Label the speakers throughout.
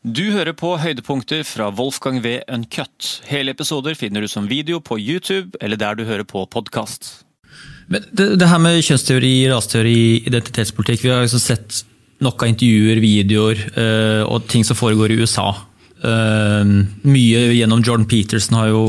Speaker 1: Du hører på høydepunkter fra Wolfgang V. Uncut. Hele episoder finner du som video på YouTube eller der du hører på podkast.
Speaker 2: Det, det, her med kjønnsteori, rasteori, identitetspolitikk Vi har liksom sett nok av intervjuer, videoer øh, og ting som foregår i USA. Uh, mye gjennom Jordan Peterson har jo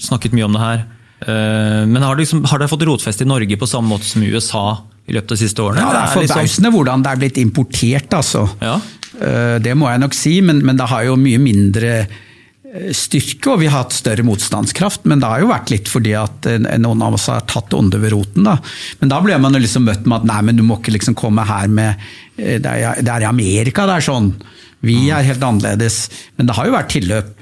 Speaker 2: snakket mye om det her. Uh, men har det, liksom, har det fått rotfeste i Norge på samme måte som i USA i løpet av de siste årene?
Speaker 3: Ja, Det er liksom- forbausende liksom... hvordan det er blitt importert, altså.
Speaker 2: Ja.
Speaker 3: Eh, det må jeg nok si, men, men, det har jo mye mindre eh, styrke, og vi har hatt større motstandskraft. Men det har jo vært litt fordi at eh, noen av oss har tatt onde ved roten. Da. Men da ble man jo liksom møtt med at nei, men du må ikke liksom komme her med Det er, det er i Amerika det er sånn. Vi er helt annerledes. Men det har jo vært tilløp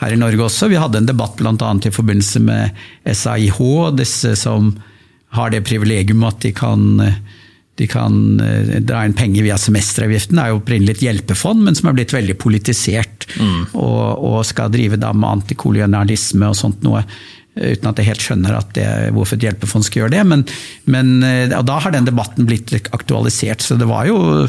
Speaker 3: her i Norge også. Vi hadde en debatt bl.a. i forbindelse med SAIH, disse som har det privilegium at de kan de kan eh, dra inn penger via semesteravgiften. Det er jo opprinnelig et hjelpefond, men som er blitt veldig politisert. Mm. Og, og, skal drive da med antikolonialisme og sånt noe. Eh, uten at jeg helt skjønner det, hvorfor et hjelpefond skal gjøre det. Men, men og da har den debatten blitt aktualisert. Så det var jo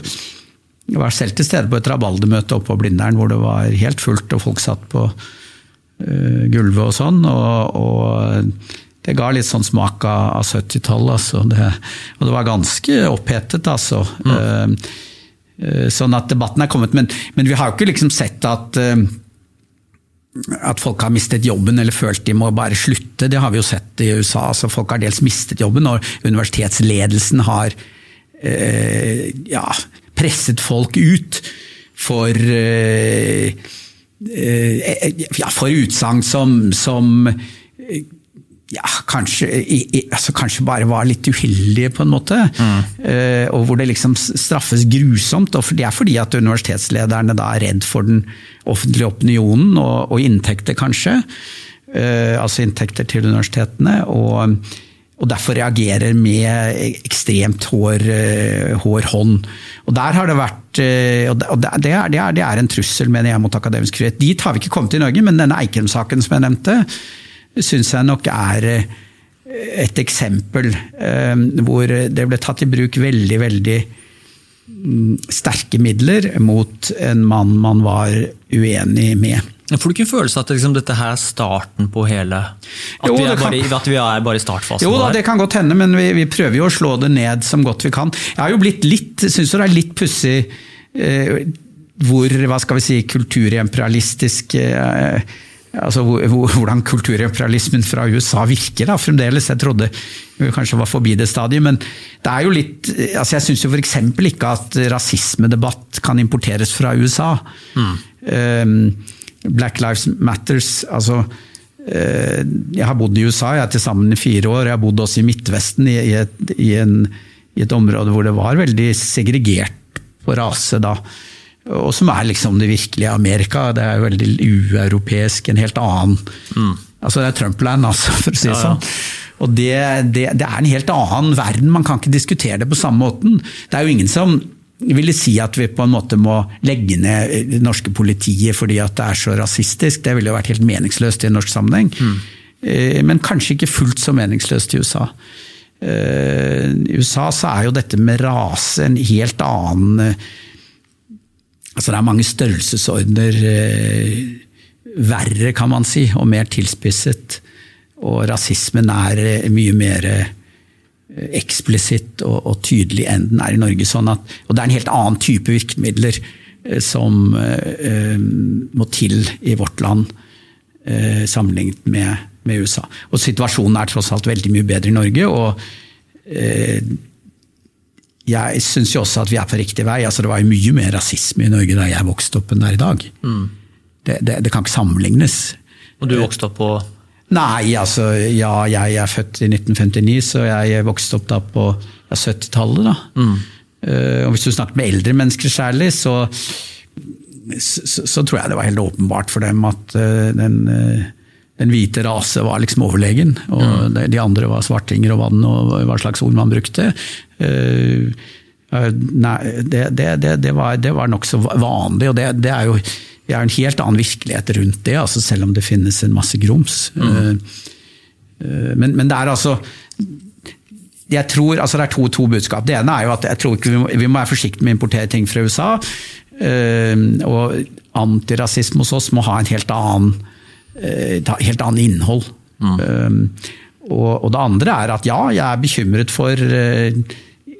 Speaker 3: Jeg var selv til stede på et rabaldermøte oppe på Blindern hvor det var helt fullt, og folk satt på uh, gulvet og sånn. og, og det ga litt sånn smak av, 70-tallet. Altså. Det, og det var ganske opphetet, altså. Mm. Uh, sånn at debatten er kommet. Men, men, vi har jo ikke liksom sett at uh, at folk har mistet jobben eller følt de må bare slutte. Det har vi jo sett i USA. Altså, folk har dels mistet jobben, og universitetsledelsen har eh, ja, presset folk ut for ja, for utsagn som, som ja, kanskje, altså kanskje, bare var litt uheldige, på en måte. Mm. Uh, og hvor det liksom straffes grusomt. og Det er fordi at universitetslederne da er redd for den offentlige opinionen og, og inntekter, kanskje. Uh, altså inntekter til universitetene. Og, og derfor reagerer med ekstremt hår, uh, hår hånd. Og der har det vært og det, det, er, det, er, det er en trussel mener jeg, mot akademisk frihet. Dit har vi ikke kommet i Norge, men denne Eikrem-saken som jeg nevnte, syns jeg nok er eh, et eksempel eh, hvor det ble tatt i bruk veldig, veldig mm, sterke midler mot en mann man var uenig med.
Speaker 2: Får du ikke en følelse at liksom, dette her er starten på hele At, jo, vi, er bare, at vi er bare i startfasen?
Speaker 3: Jo da, det kan godt hende, men vi, vi, prøver jo å slå det ned som godt vi kan. Jeg har jo blitt litt, syns det er litt pussig eh, hvor hva skal vi si, kulturimperialistisk eh, altså hvordan kulturimperialismen fra USA virker da, fremdeles. Jeg trodde vi kanskje var forbi det stadiet, men det er jo litt altså Jeg syns jo f.eks. ikke at rasismedebatt kan importeres fra USA. Mm. Um, Black Lives Matters, altså uh, Jeg har bodd i USA jeg er til sammen i fire år. Jeg har bodd også i Midtvesten, i, i, et, i, en, i et område hvor det var veldig segregert på rase da og som er liksom det virkelige Amerika. Det er jo veldig ueuropeisk, en helt annen mm. Altså det er Trump-land, altså, for å si det sånn. Og det, det, det, er en helt annen verden, man kan ikke diskutere det på samme måten. Det er jo ingen som ville si at vi på en måte må legge ned det norske politiet fordi at det er så rasistisk. Det ville jo vært helt meningsløst i en norsk sammenheng. Mm. Eh, men kanskje ikke fullt så meningsløst i USA. Eh, I USA så er jo dette med rase en helt annen Altså det er mange størrelsesordener eh, verre, kan man si, og mer tilspisset. Og rasismen er eh, mye mer eh, eksplisitt og, og, tydelig enn den er i Norge. Sånn at, og det er en helt annen type virkemidler eh, som eh, må til i vårt land eh, sammenlignet med, med, USA. Og situasjonen er tross alt veldig mye bedre i Norge. og jeg syns jo også at vi er på riktig vei. Altså, det var jo mye mer rasisme i Norge da jeg vokste opp enn det er i dag. Mm. Det, det, det, kan ikke sammenlignes.
Speaker 2: Og du vokste opp på
Speaker 3: Nei, altså ja, jeg er født i 1959, så jeg vokste opp da på ja, 70-tallet. da. Mm. Uh, og hvis du snakker med eldre mennesker særlig, så, så, så, tror jeg det var helt åpenbart for dem at uh, den uh, den hvite rase var liksom overlegen, og mm. de andre var svartinger og vann og hva slags ord man brukte. Uh, nei, det, det, det, det, var, det var nokså vanlig, og det, er jo vi har en helt annen virkelighet rundt det, altså selv om det finnes en masse grums. Mm. Uh, men, men, det er altså jeg tror, altså Det er to, to budskap. Det ene er jo at jeg tror ikke vi må, vi må være forsiktige med å importere ting fra USA. Og antirasisme hos oss må ha en helt annen, helt annen innhold. Mm. Og, det andre er at ja, jeg er bekymret for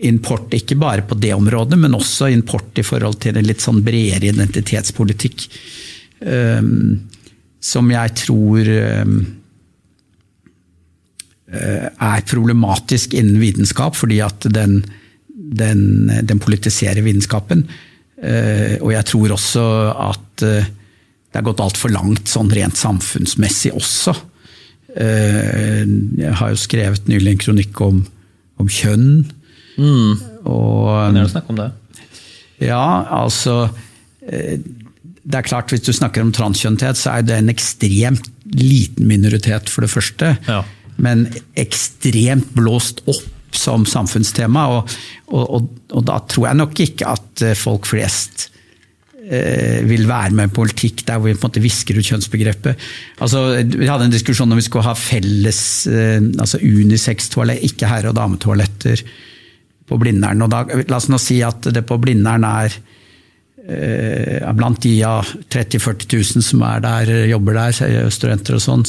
Speaker 3: import, ikke bare på det området, men også import i forhold til en litt sånn bredere identitetspolitikk. Som jeg tror um, er problematisk innen vitenskap, fordi at den, den, den politiserer vitenskapen. Uh, og jeg tror også at eh, det har gått altfor langt sånn rent samfunnsmessig også. Jeg har jo skrevet nylig en kronikk om, om kjønn.
Speaker 2: Mm. Og, kan dere snakk om det?
Speaker 3: Ja, altså Det er klart, hvis du snakker om transkjønnhet, så er det en ekstremt liten minoritet, for det første. Ja men ekstremt blåst opp som samfunnstema. Og, og, og, da tror jeg nok ikke at eh, folk flest eh, vil være med i politikk der hvor vi på en måte visker ut kjønnsbegrepet. Altså, vi hadde en diskusjon om vi skulle ha felles eh, altså unisex-toalett, ikke herre- og dametoaletter på Blindern. Og da, la oss nå si at det på Blindern er blant de av 30 000-40 000 som er der, jobber der, studenter og sånn,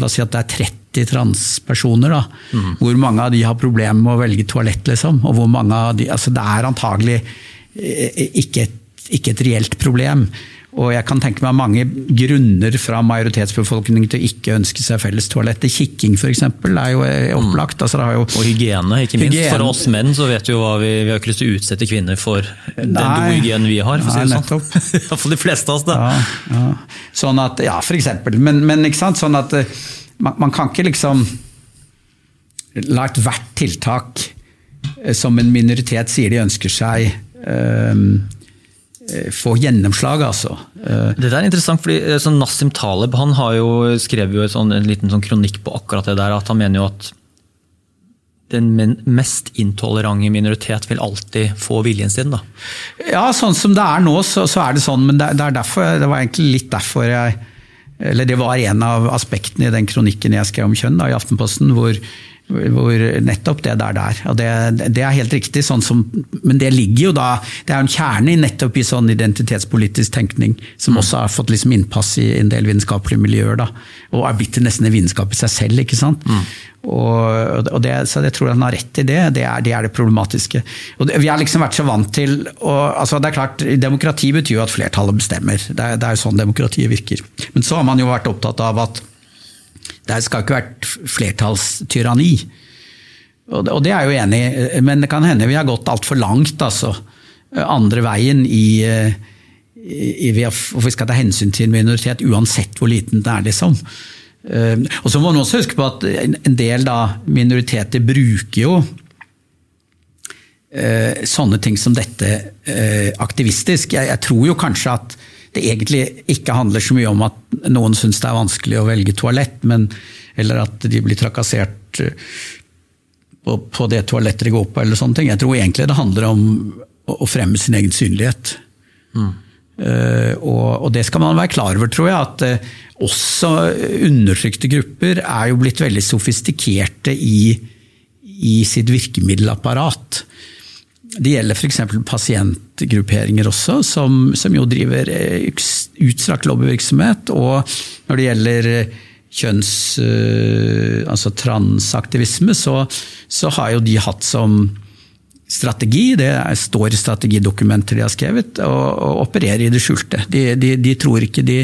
Speaker 3: la oss si at det er 30 transpersoner. Da, mm. Hvor mange av de har problemer med å velge toalett, liksom. Og hvor mange av de, altså Det er antagelig eh, ikke et, ikke et reelt problem. Og jeg kan tenke meg mange grunner fra majoritetsbefolkningen til å ikke ønske seg felles toalett. Kikking f.eks. er jo eh, mm. opplagt. Altså, jo
Speaker 2: og hygiene, ikke minst. Hygiene. For oss menn så vet vi jo hva vi, vi har ikke lyst til å utsette kvinner for den dohygienen vi har. for å si det sånn. for de fleste av oss, da.
Speaker 3: Ja, ja. Sånn at, ja, for eksempel. Men, men ikke sant? sånn at eh, man, man, kan ikke liksom la ethvert tiltak eh, som en minoritet sier de ønsker seg, um, få gjennomslag, altså.
Speaker 2: Det er interessant, fordi sånn Nassim Taleb han har jo skrevet jo sånn, en liten sånn kronikk på akkurat det der. at Han mener jo at den mest intolerante minoritet vil alltid få viljen sin. da.
Speaker 3: Ja, sånn som det er nå, så, så er det sånn. Men det, det, er derfor, det var egentlig litt derfor jeg eller det var en av aspektene i den kronikken jeg skrev om kjønn da, i Aftenposten, hvor, hvor nettopp det der der. Og det, det er helt riktig, sånn som, men det ligger jo da Det er en kjerne nettopp i sånn identitetspolitisk tenkning, som også har fått liksom innpass i en del vitenskapelige miljøer. da, Og er blitt nesten en vitenskap i seg selv. ikke sant? Mm. Og, og det, så jeg tror han har rett i det. Det er det, er det problematiske. Og det, vi har liksom vært så vant til og, altså det er klart, Demokrati betyr jo at flertallet bestemmer. Det er, det er jo sånn demokratiet virker. Men så har man jo vært opptatt av at det skal ikke være flertallstyranni. Og, det er jeg jo enig i, men det kan hende vi har gått altfor langt. altså. Andre veien i, i, i for skal ta hensyn til en minoritet uansett hvor liten den er. liksom. Eh, og så må man også huske på at en del da, minoriteter bruker jo eh, sånne ting som dette eh, aktivistisk. Jeg, jeg, tror jo kanskje at det egentlig ikke handler så mye om at noen syns det er vanskelig å velge toalett, men, eller at de blir trakassert på, på det toalettet de går på, eller sånne ting. Jeg tror egentlig det handler om å, å fremme sin egen synlighet. Mm. Uh, og, og, det skal man være klar over, tror jeg. At uh, også undertrykte grupper er jo blitt veldig sofistikerte i, i sitt virkemiddelapparat. Det gjelder f.eks. pasientgrupperinger også, som, som, jo driver eh, utstrakt lobbyvirksomhet. Og når det gjelder kjønns... altså transaktivisme, så, så har jo de hatt som strategi, det står i strategidokumenter de har skrevet, å operere i det skjulte. De, de, de, tror ikke de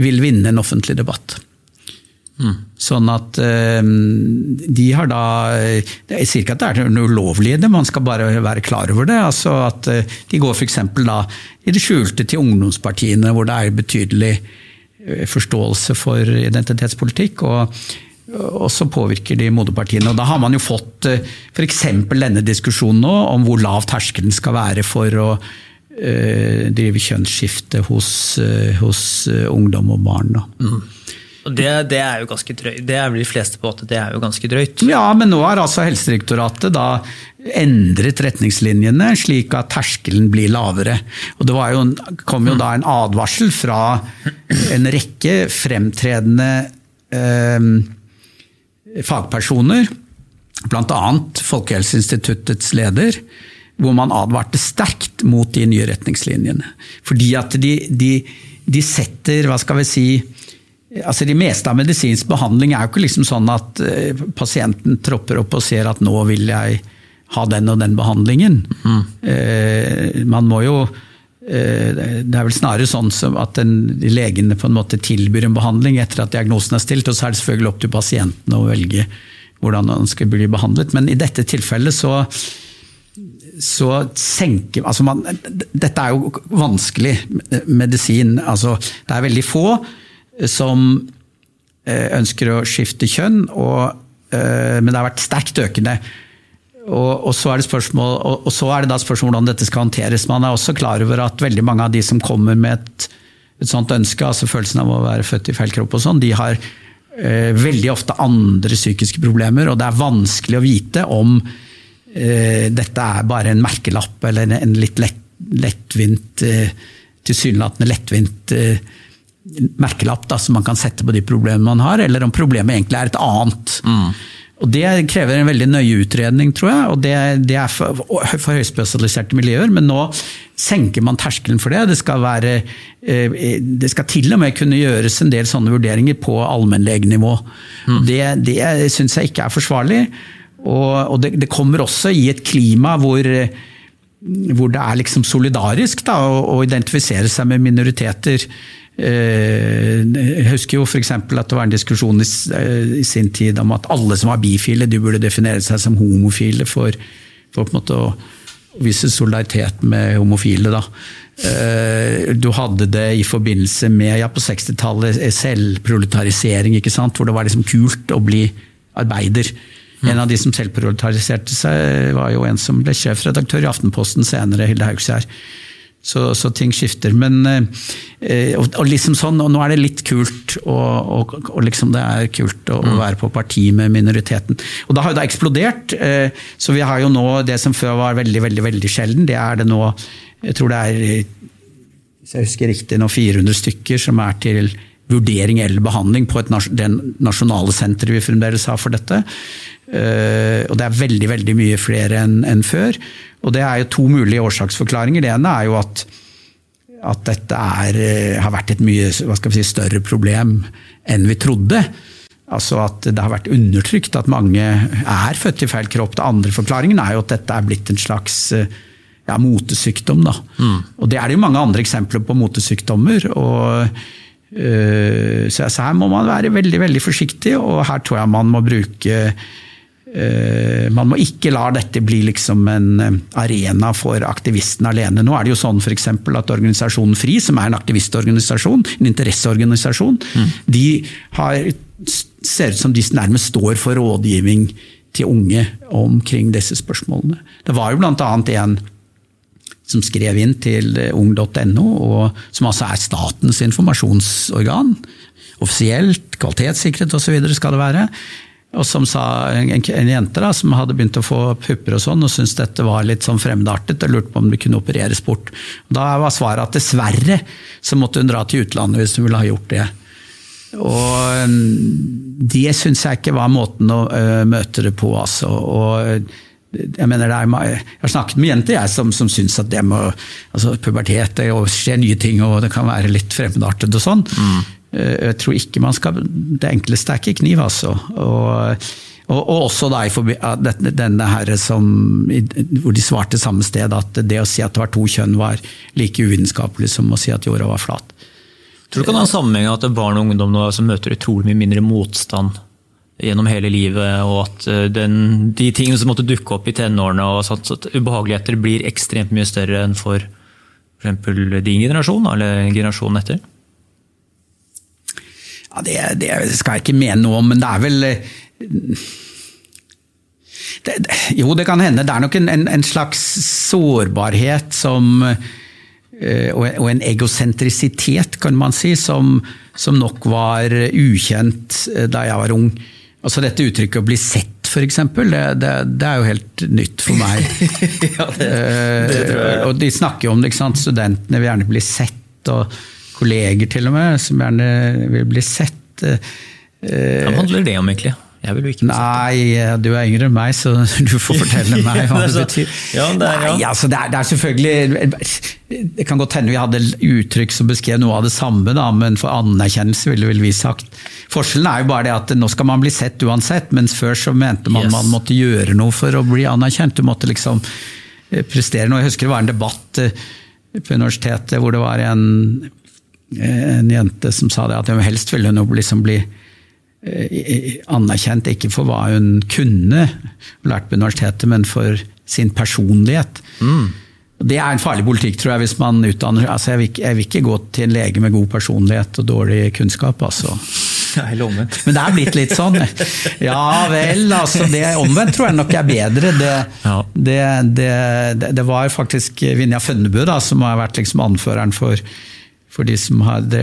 Speaker 3: vil vinne en offentlig debatt. Mm. Sånn at de har da Jeg sier ikke at det er noe ulovlig i det, man skal bare være klar over det. altså at eh, De går f.eks. da i det skjulte til ungdomspartiene, hvor det er betydelig eh, forståelse for identitetspolitikk. og og så påvirker de moderpartiene. Og da har man jo fått eh, f.eks. denne diskusjonen nå om hvor lav terskelen skal være for å uh, drive kjønnsskifte hos, hos ungdom og barn. Mm.
Speaker 2: Det, det, er jo ganske drøyt. Det er vel de fleste på at det er jo ganske drøyt.
Speaker 3: Ja, men nå har altså Helsedirektoratet da endret retningslinjene slik at terskelen blir lavere. Og Det jo, kom jo da en advarsel fra en rekke fremtredende eh, fagpersoner, bl.a. Folkehelseinstituttets leder, hvor man advarte sterkt mot de nye retningslinjene. Fordi at de, de, de setter, hva skal vi si altså De meste av medisinsk behandling er jo ikke liksom sånn at eh, pasienten tropper opp og ser at nå vil jeg ha den og den behandlingen. Mm. Man må jo det er vel snarere sånn at den, legene på en måte tilbyr en behandling etter at diagnosen er stilt, og så er det selvfølgelig opp til pasienten å velge hvordan han skal bli behandlet. Men i dette tilfellet så så senker altså man, Dette er jo vanskelig medisin. Altså, det er veldig få som eh, ønsker å skifte kjønn, og, eh, men det har vært sterkt økende. Og, og, så spørsmål, og, og, så er det da spørsmål hvordan dette skal håndteres. Man er også klar over at veldig mange av de som kommer med et, et sånt ønske, altså følelsen av å være født i feil kropp og sånn, de har eh, veldig ofte andre psykiske problemer, og det er vanskelig å vite om Eh, dette er bare en merkelapp eller en litt lett, lettvint eh, Tilsynelatende lettvint eh, merkelapp da, som man kan sette på de problemene man har, eller om problemet egentlig er et annet. Mm. Og Det krever en veldig nøye utredning, tror jeg. og Det, det er for, for, høyspesialiserte miljøer, men nå senker man terskelen for det. Det skal, være, det skal til og med kunne gjøres en del sånne vurderinger på allmennlegenivå. Mm. Det, det syns jeg ikke er forsvarlig. Og, og det, det, kommer også i et klima hvor, hvor det er liksom solidarisk da, å, å, identifisere seg med minoriteter. Eh, jeg husker jo f.eks. at det var en diskusjon i, i, sin tid om at alle som var bifile, de burde definere seg som homofile for, for på en måte å vise solidaritet med homofile. da. Eh, du hadde det i forbindelse med ja, på 60-tallet selvproletarisering, ikke sant? hvor det var liksom kult å bli arbeider. En av de som selvproletariserte seg, var jo en som ble sjefredaktør i Aftenposten senere, Hilde Haugskjær. Så, så, ting skifter. Men eh, og, og, liksom sånn, og nå er det litt kult, og, og, og liksom det er kult å, mm. være på parti med minoriteten. Og da har jo det eksplodert. Eh, så vi har jo nå det som før var veldig, veldig, veldig sjelden, det er det nå Jeg tror det er, hvis jeg husker riktig, nå 400 stykker som er til vurdering eller behandling på et, det nasjonale senteret vi fremdeles har for dette. Eh, og det er veldig veldig mye flere enn en før. Og det er jo to mulige årsaksforklaringer. Det ene er jo at, at dette er, eh, har vært et mye si, større problem enn vi trodde. Altså at det har vært undertrykt at mange er født i feil kropp. Den andre forklaringen er jo at dette er blitt en slags eh, ja, motesykdom. Da. Mm. Og det er det jo mange andre eksempler på motesykdommer. og så, her må man være veldig veldig forsiktig, og her tror jeg man må bruke Eh, man må ikke la dette bli liksom en eh, arena for aktivistene alene. Nå er det jo sånn for at organisasjonen FRI, som er en aktivistorganisasjon, en interesseorganisasjon, mm. de har, ser ut som de nærmest står for rådgivning til unge omkring disse spørsmålene. Det var jo blant annet en som skrev inn til ung.no, ung.no, som altså er statens informasjonsorgan. Offisielt, kvalitetssikret osv. skal det være og som sa, en, en jente da, som hadde begynt å få pupper og sånn, og syntes dette var litt sånn fremmedartet og lurte på om det kunne opereres bort. Da var svaret at dessverre så måtte hun dra til utlandet hvis hun ville ha gjort det. Og um, det syns jeg ikke var måten å uh, møte det på, altså. Og, jeg mener er, jeg har snakket med jenter jeg, som, som syns at det må, altså pubertet det skjer nye ting og det kan være litt fremmedartet og sånn. Mm. Jeg tror ikke man skal Det enkleste er ikke kniv, altså. Og, og, og også da denne herre som, hvor de svarte samme sted, at det å si at det var to kjønn var like uvitenskapelig som å si at jorda var flat.
Speaker 2: Tror du kan ha en sammenheng at barn og ungdom nå altså møter utrolig mye mindre motstand gjennom hele livet, og at eh, den, de tingene som måtte dukke opp i tenårene, og sånt, at ubehageligheter blir ekstremt mye større enn for f.eks. din generasjon eller generasjonen etter?
Speaker 3: Ja, det, det, skal jeg ikke mene noe om, men det er vel eh, det, Jo, det kan hende. Det er nok en, en, slags sårbarhet som eh, og en egosentrisitet, kan man si, som, som, nok var ukjent da jeg var ung. Altså Dette uttrykket å bli sett, f.eks., det, det, det er jo helt nytt for meg. ja, det, og de snakker jo om det, ikke sant? studentene vil gjerne bli sett. og kolleger til og med, som gjerne vil bli sett.
Speaker 2: Eh, Hva handler det om, egentlig? Jeg vil jo ikke.
Speaker 3: Nei, du er yngre enn meg, så du får fortelle meg hva det
Speaker 2: det
Speaker 3: betyr.
Speaker 2: ja, det er- ja.
Speaker 3: Nei, altså det er, det er selvfølgelig Det kan godt hende vi hadde uttrykk som beskrev noe av det samme, da, men for anerkjennelse ville vel vi sagt. Forskjellen er jo bare det at nå skal man bli sett uansett, mens før så mente man
Speaker 2: Yes.
Speaker 3: man måtte gjøre noe for å bli anerkjent. Du måtte liksom eh, prestere noe. Jeg husker det var en debatt eh, på universitetet hvor det var en, en jente som sa det at hun helst ville hun liksom bli eh, anerkjent ikke for hva hun kunne lært på universitetet, men for sin personlighet. Mm. Det er en farlig politikk, tror jeg, hvis man utdanner altså jeg, vil, ikke- jeg vil ikke gå til en lege med god personlighet og dårlig kunnskap, altså.
Speaker 2: Eller omvendt.
Speaker 3: Men det er blitt litt sånn. Ja vel, altså det omvendt tror jeg nok er bedre. Det,
Speaker 2: Ja.
Speaker 3: det, det, det, var faktisk Vinja Fønnebu da, som har vært liksom anføreren for, for de som hadde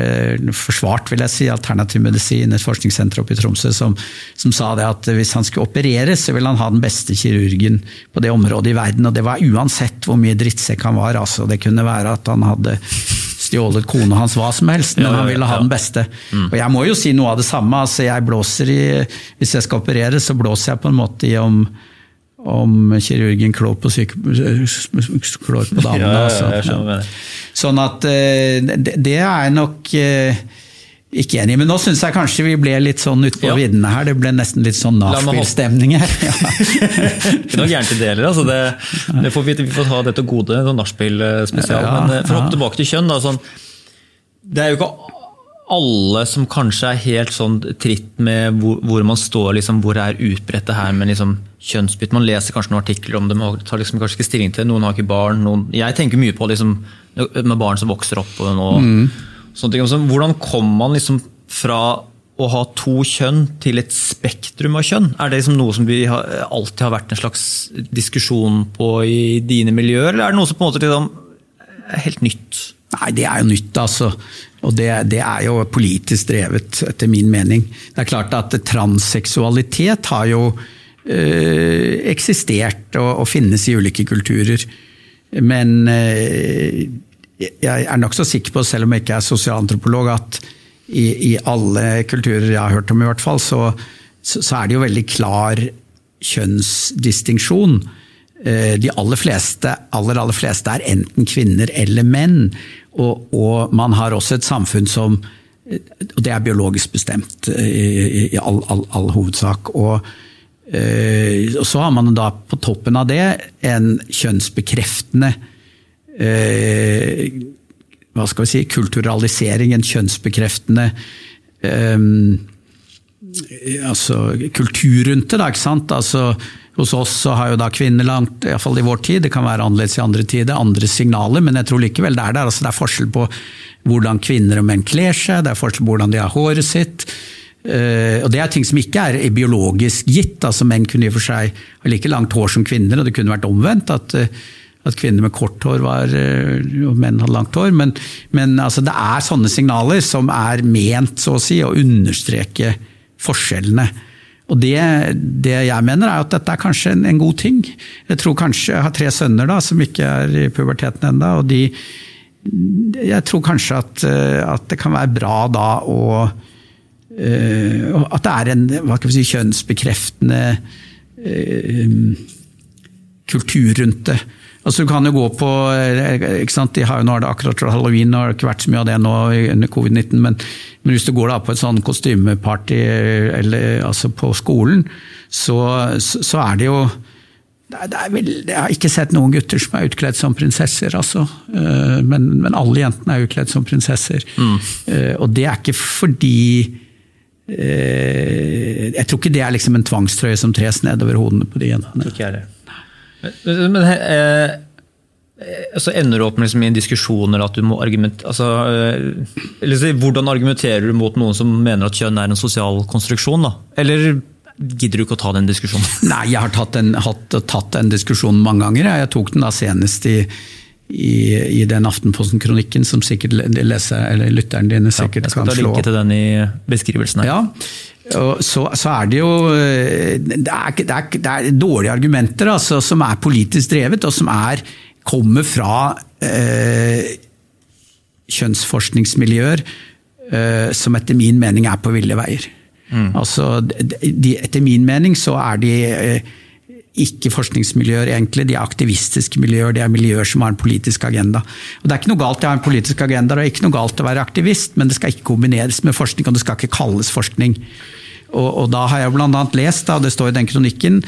Speaker 3: forsvart vil jeg si, alternativ medisin, et forskningssenter oppe i Tromsø, som, som sa det at hvis han skulle opereres, så ville han ha den beste kirurgen på det området i verden. Og det var uansett hvor mye drittsekk han var. altså Det kunne være at han hadde stjålet kona hans, hva som helst, men han ville ha den beste. Og jeg må jo si noe av det samme. altså jeg blåser i, Hvis jeg skal operere, så blåser jeg på en måte i om, om kirurgen klår på, klår på damene.
Speaker 2: Ja, ja, ja,
Speaker 3: altså.
Speaker 2: mener.
Speaker 3: Sånn at eh, det, er nok eh, ikke enig. Men nå syns jeg kanskje vi ble litt sånn ute på
Speaker 2: Ja.
Speaker 3: viddene her. Det ble nesten litt sånn nachspiel-stemning her. Ja.
Speaker 2: Ikke noe gærent i det heller. Altså det, det får vi, vi får ta det til gode, sånn nachspiel-spesial.
Speaker 3: Ja,
Speaker 2: Men eh, for å
Speaker 3: ja.
Speaker 2: hoppe tilbake til kjønn. Da, sånn, det er jo ikke alle som kanskje er helt sånn tritt med hvor, hvor man står, liksom, hvor er utbredt det her med liksom, kjønnsbytte. Man leser kanskje noen artikler om det, men tar liksom kanskje ikke stilling til det. Noen har ikke barn. Noen, jeg tenker mye på liksom, med barn som vokser opp. Og, og, sånne ting. Altså, hvordan kommer man liksom fra å ha to kjønn til et spektrum av kjønn? Er det liksom noe som vi har, alltid har vært en slags diskusjon på i dine miljøer, eller er det noe som på en måte liksom er helt nytt?
Speaker 3: Nei, det er jo nytt, altså. Og det, det er jo politisk drevet, etter min mening. Det er klart at transseksualitet har jo øh, eksistert og, og finnes i ulike kulturer. Men øh, jeg er nokså sikker på, selv om jeg ikke er sosialantropolog, at i, i alle kulturer jeg har hørt om, i hvert fall, så, så, så er det jo veldig klar kjønnsdistinksjon. Eh, De aller fleste, aller, aller fleste er enten kvinner eller menn. Og, og man har også et samfunn som Og det er biologisk bestemt eh, i, i all, all, all hovedsak. Og, eh, og så har man da på toppen av det en kjønnsbekreftende eh, hva skal vi si, kulturalisering, en kjønnsbekreftende eh, altså, kultur rundt det. Da, ikke sant? Altså, hos oss så har jo da kvinner langt, iallfall i vår tid, det kan være annerledes i andre tider, andre signaler, men jeg tror likevel det er der. Altså, det er forskjell på hvordan kvinner og menn kler seg, det er forskjell på hvordan de har håret sitt. Uh, og Det er ting som ikke er biologisk gitt. altså Menn kunne i og for seg ha like langt hår som kvinner, og det kunne vært omvendt. at eh, at kvinner med kort hår var, eh, og menn hadde langt hår. Men, men altså, det er sånne signaler som er ment så å si, å understreke forskjellene. Og det, det jeg mener er at dette er kanskje en, en god ting. Jeg tror kanskje, jeg har tre sønner da, som ikke er i puberteten ennå. og de, Jeg tror kanskje at, eh, at det kan være bra da å eh, At det er en hva skal vi si, kjønnsbekreftende eh, kultur rundt det. Altså Du kan jo gå på eh, ikke sant? De har jo, Nå er det akkurat halloween, og det har ikke vært så mye av det nå under covid-19. Men, men hvis du går da på et sånn kostymeparty eller, altså på skolen, så, så, er det jo det er, det er vel, Jeg har ikke sett noen gutter som er utkledd som prinsesser, altså. Eh, Men, men alle jentene er utkledd som prinsesser. Mm. Og det er ikke fordi eh, Jeg tror ikke det er liksom en tvangstrøye som tres nedover hodene på de jentene.
Speaker 2: Ikke jeg det. Men, men eh, eh, så ender du opp med liksom i eller at du må argumentere altså, eller Hvordan argumenterer du mot noen som mener at kjønn er en sosial konstruksjon? da? Eller gidder du ikke å ta den diskusjonen?
Speaker 3: Nei, jeg har tatt den, hatt, tatt den diskusjonen mange ganger. Jeg tok den da senest i, i, i den Aftenposten-kronikken som sikkert leser, eller lytteren dine sikkert kan slå.
Speaker 2: Jeg skal ta linke til den i beskrivelsen her.
Speaker 3: Ja, så, så er det jo eh, det er, det er, det er dårlige argumenter altså, som er politisk drevet, og som er, kommer fra eh, kjønnsforskningsmiljøer eh, som etter min mening er på ville veier. Altså, de, etter min mening så er de eh, ikke forskningsmiljøer, egentlig. De er aktivistiske miljøer, de er miljøer som har en politisk agenda. Og Det er ikke noe galt i å ha en politisk agenda, det er ikke noe galt å være aktivist, men det skal ikke kombineres med forskning, og det skal ikke kalles forskning. Og, og da har jeg bl.a. lest, og det står i den kronikken,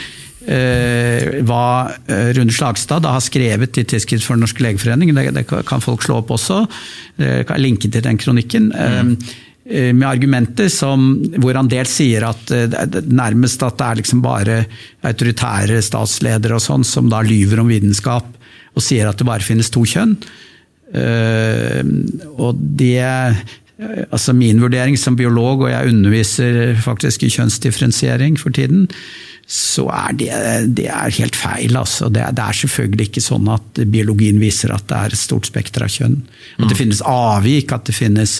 Speaker 3: eh, hva eh, Rune Slagstad da har skrevet i Tidsskrift for Den norske legeforening, det, det, kan folk slå opp også, eh, kan linke til den kronikken. Mm. Med argumenter som, hvor han dels sier at nærmest at det er liksom bare autoritære statsledere og sånn som da lyver om vitenskap og sier at det bare finnes to kjønn. Og det altså Min vurdering som biolog, og jeg underviser faktisk i kjønnsdifferensiering for tiden, så er det, det er helt feil. Altså. Det, er, det, er, selvfølgelig ikke sånn at biologien viser at det er et stort spekter av kjønn. At det mm. finnes avvik, at det finnes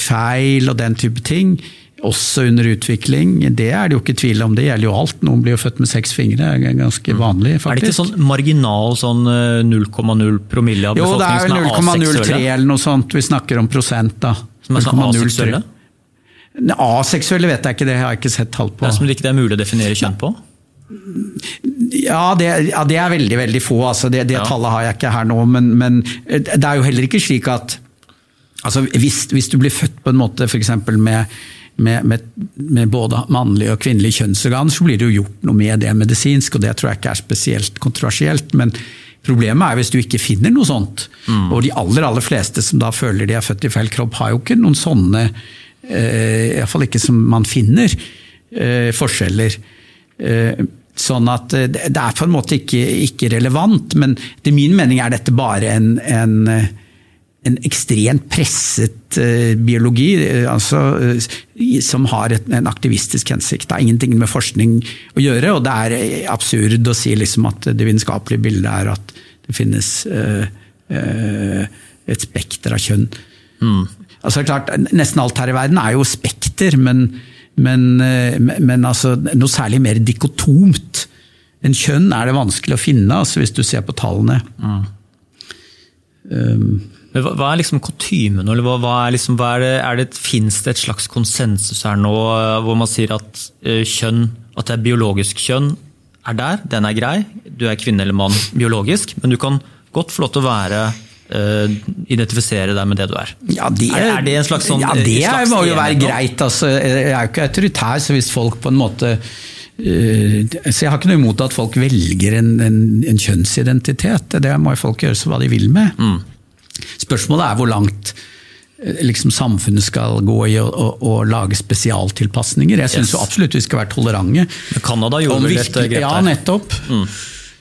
Speaker 3: feil og den type ting. Også under utvikling. Det er det jo ikke tvil om. Det gjelder jo alt. Noen blir jo født med seks fingre. Det er ganske mm. vanlig, faktisk.
Speaker 2: Er det ikke sånn marginal sånn 0,0 eh, promille av befolkningen
Speaker 3: som er aseksuelle? Jo, det er 0,03 eller noe sånt. Vi snakker om prosent, da.
Speaker 2: Som er sånn aseksuelle?
Speaker 3: Aseksuelle vet jeg ikke, det har jeg ikke sett tall på.
Speaker 2: Det er som det ikke er mulig å definere kjønn på?
Speaker 3: Ja det, ja, det er veldig veldig få. Altså det, det ja. tallet har jeg ikke her nå. Men, men, det er jo heller ikke slik at altså hvis, hvis, du blir født på en måte f.eks. Med, med, med, med, både mannlig og kvinnelig kjønnsorgan, så blir det jo gjort noe med det medisinsk. og Det tror jeg ikke er spesielt kontroversielt. men Problemet er hvis du ikke finner noe sånt. Mm. Og de aller aller fleste som da føler de er født i feil kropp, har jo ikke noen sånne Eh, Iallfall ikke som man finner eh, forskjeller. Eh, sånn at det er på en måte ikke, ikke relevant, men til min mening er dette bare en, en, en ekstremt presset biologi altså, som har et, en aktivistisk hensikt. Det har ingenting med forskning å gjøre, og det er absurd å si liksom at det vitenskapelige bildet er at det finnes uh, uh, et spekter av kjønn. Mm. Altså klart, Nesten alt her i verden er jo spekter, men, men, uh, men altså, noe særlig mer dikotomt enn kjønn er det vanskelig å finne, altså, hvis du ser på tallene. Mm.
Speaker 2: Um, hva, hva, er liksom kutymen, eller hva, hva er liksom, hva er det, er det, Fins det et slags konsensus her nå eh, hvor man sier at uh, kjønn, at det er biologisk kjønn, er der, den er grei, du er kvinne eller mann biologisk, men du kan godt få lov til å være uh, identifisere deg med det du er.
Speaker 3: Ja, det, er, er, det en slags sånn Ja, det slags må jo være greit. Altså, jeg er jo ikke autoritær, så hvis folk på en måte uh, så Jeg har ikke noe imot at folk velger en, en, en kjønnsidentitet. Det må jo folk gjøre så hva de vil med. Mm. Spørsmålet er hvor langt eh, liksom samfunnet skal gå i å, å, å lage spesialtilpasninger. Jeg syns yes. absolutt vi skal være tolerante.
Speaker 2: Men Canada gjorde vel dette grep
Speaker 3: der? Ja, nettopp. Mm.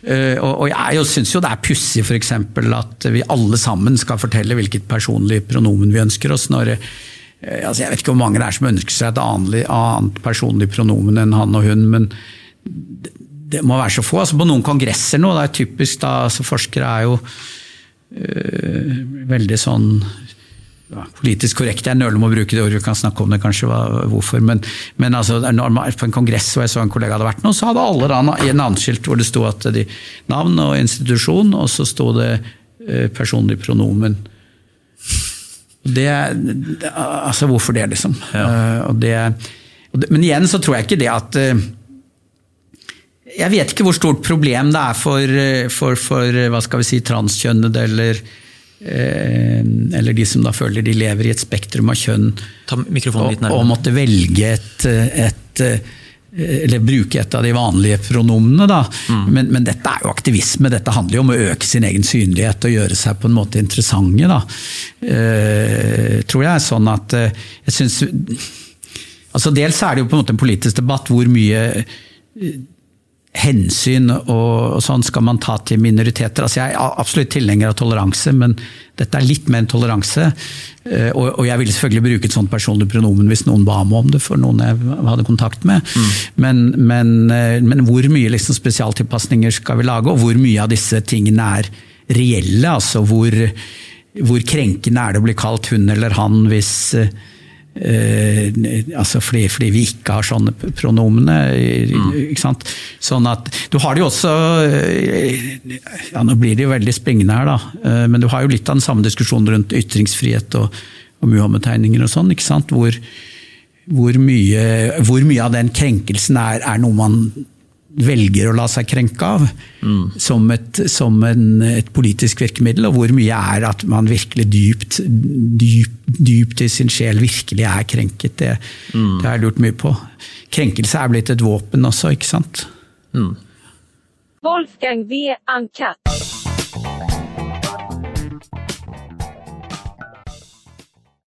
Speaker 3: Uh, og jeg syns jo det er pussig f.eks. at vi alle sammen skal fortelle hvilket personlig pronomen vi ønsker oss. når eh, altså Jeg vet ikke hvor mange det er som ønsker seg et annet personlig pronomen enn han og hun, men det må være så få. Altså på noen kongresser nå, det er typisk da, altså Forskere er jo veldig sånn ja, politisk korrekt. Jeg nøler med å bruke det ordet, vi kan snakke om det kanskje, hvorfor. Men, men altså, på en kongress hvor jeg så en kollega hadde vært nå, så hadde alle da en navnskilt hvor det sto at de, navn og institusjon, og så sto det eh, personlig pronomen. Det, altså Hvorfor det, liksom? Ja. Uh, det, men igjen så tror jeg ikke det at uh, Jeg vet ikke hvor stort problem det er for, for, for hva skal vi si, transkjønnede eller Eh, eller de som da føler de lever i et spektrum av kjønn, og, og, måtte velge et, et, eh, eller bruke et av de vanlige pronomene. Da. Mm. Men, men, dette er jo aktivisme, dette handler jo om å øke sin egen synlighet og gjøre seg på en måte interessante. Da. Eh, tror jeg er sånn at eh, jeg synes, altså Dels er det jo på en måte en politisk debatt hvor mye hensyn og, sånn skal man ta til minoriteter. Altså jeg er absolutt tilhenger av toleranse, men dette er litt mer enn toleranse. Eh, og, jeg ville selvfølgelig bruke et sånt personlig pronomen hvis noen ba meg om det, for noen jeg hadde kontakt med. Mm. Men, men, eh, men, hvor mye liksom spesialtilpasninger skal vi lage, og hvor mye av disse tingene er reelle? Altså hvor, hvor krenkende er det å bli kalt hun eller han hvis Eh, altså fordi, fordi, vi ikke har sånne pronomene. Mm. Ikke sant? Sånn at Du har det jo også eh, ja Nå blir det jo veldig springende her, da. Eh, men du har jo litt av den samme diskusjonen rundt ytringsfrihet og, og Muhammed-tegninger og sånn. ikke sant? Hvor, hvor mye, hvor mye av den krenkelsen er, er, noe man velger å la seg krenke av mm. som, et, som en, et, politisk virkemiddel, og hvor mye er at man virkelig dypt, dypt, dypt i sin sjel virkelig er krenket. Det, mm. det har jeg lurt mye på. Krenkelse er blitt et våpen også, ikke sant? Mm.
Speaker 4: Wolfgang V. Uncut.